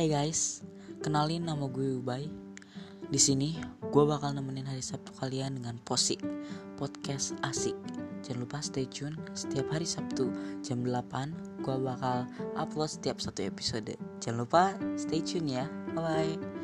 Hai guys, kenalin nama gue Ubay. Di sini gue bakal nemenin hari Sabtu kalian dengan Posik podcast asik. Jangan lupa stay tune setiap hari Sabtu jam 8 gue bakal upload setiap satu episode. Jangan lupa stay tune ya. Bye bye.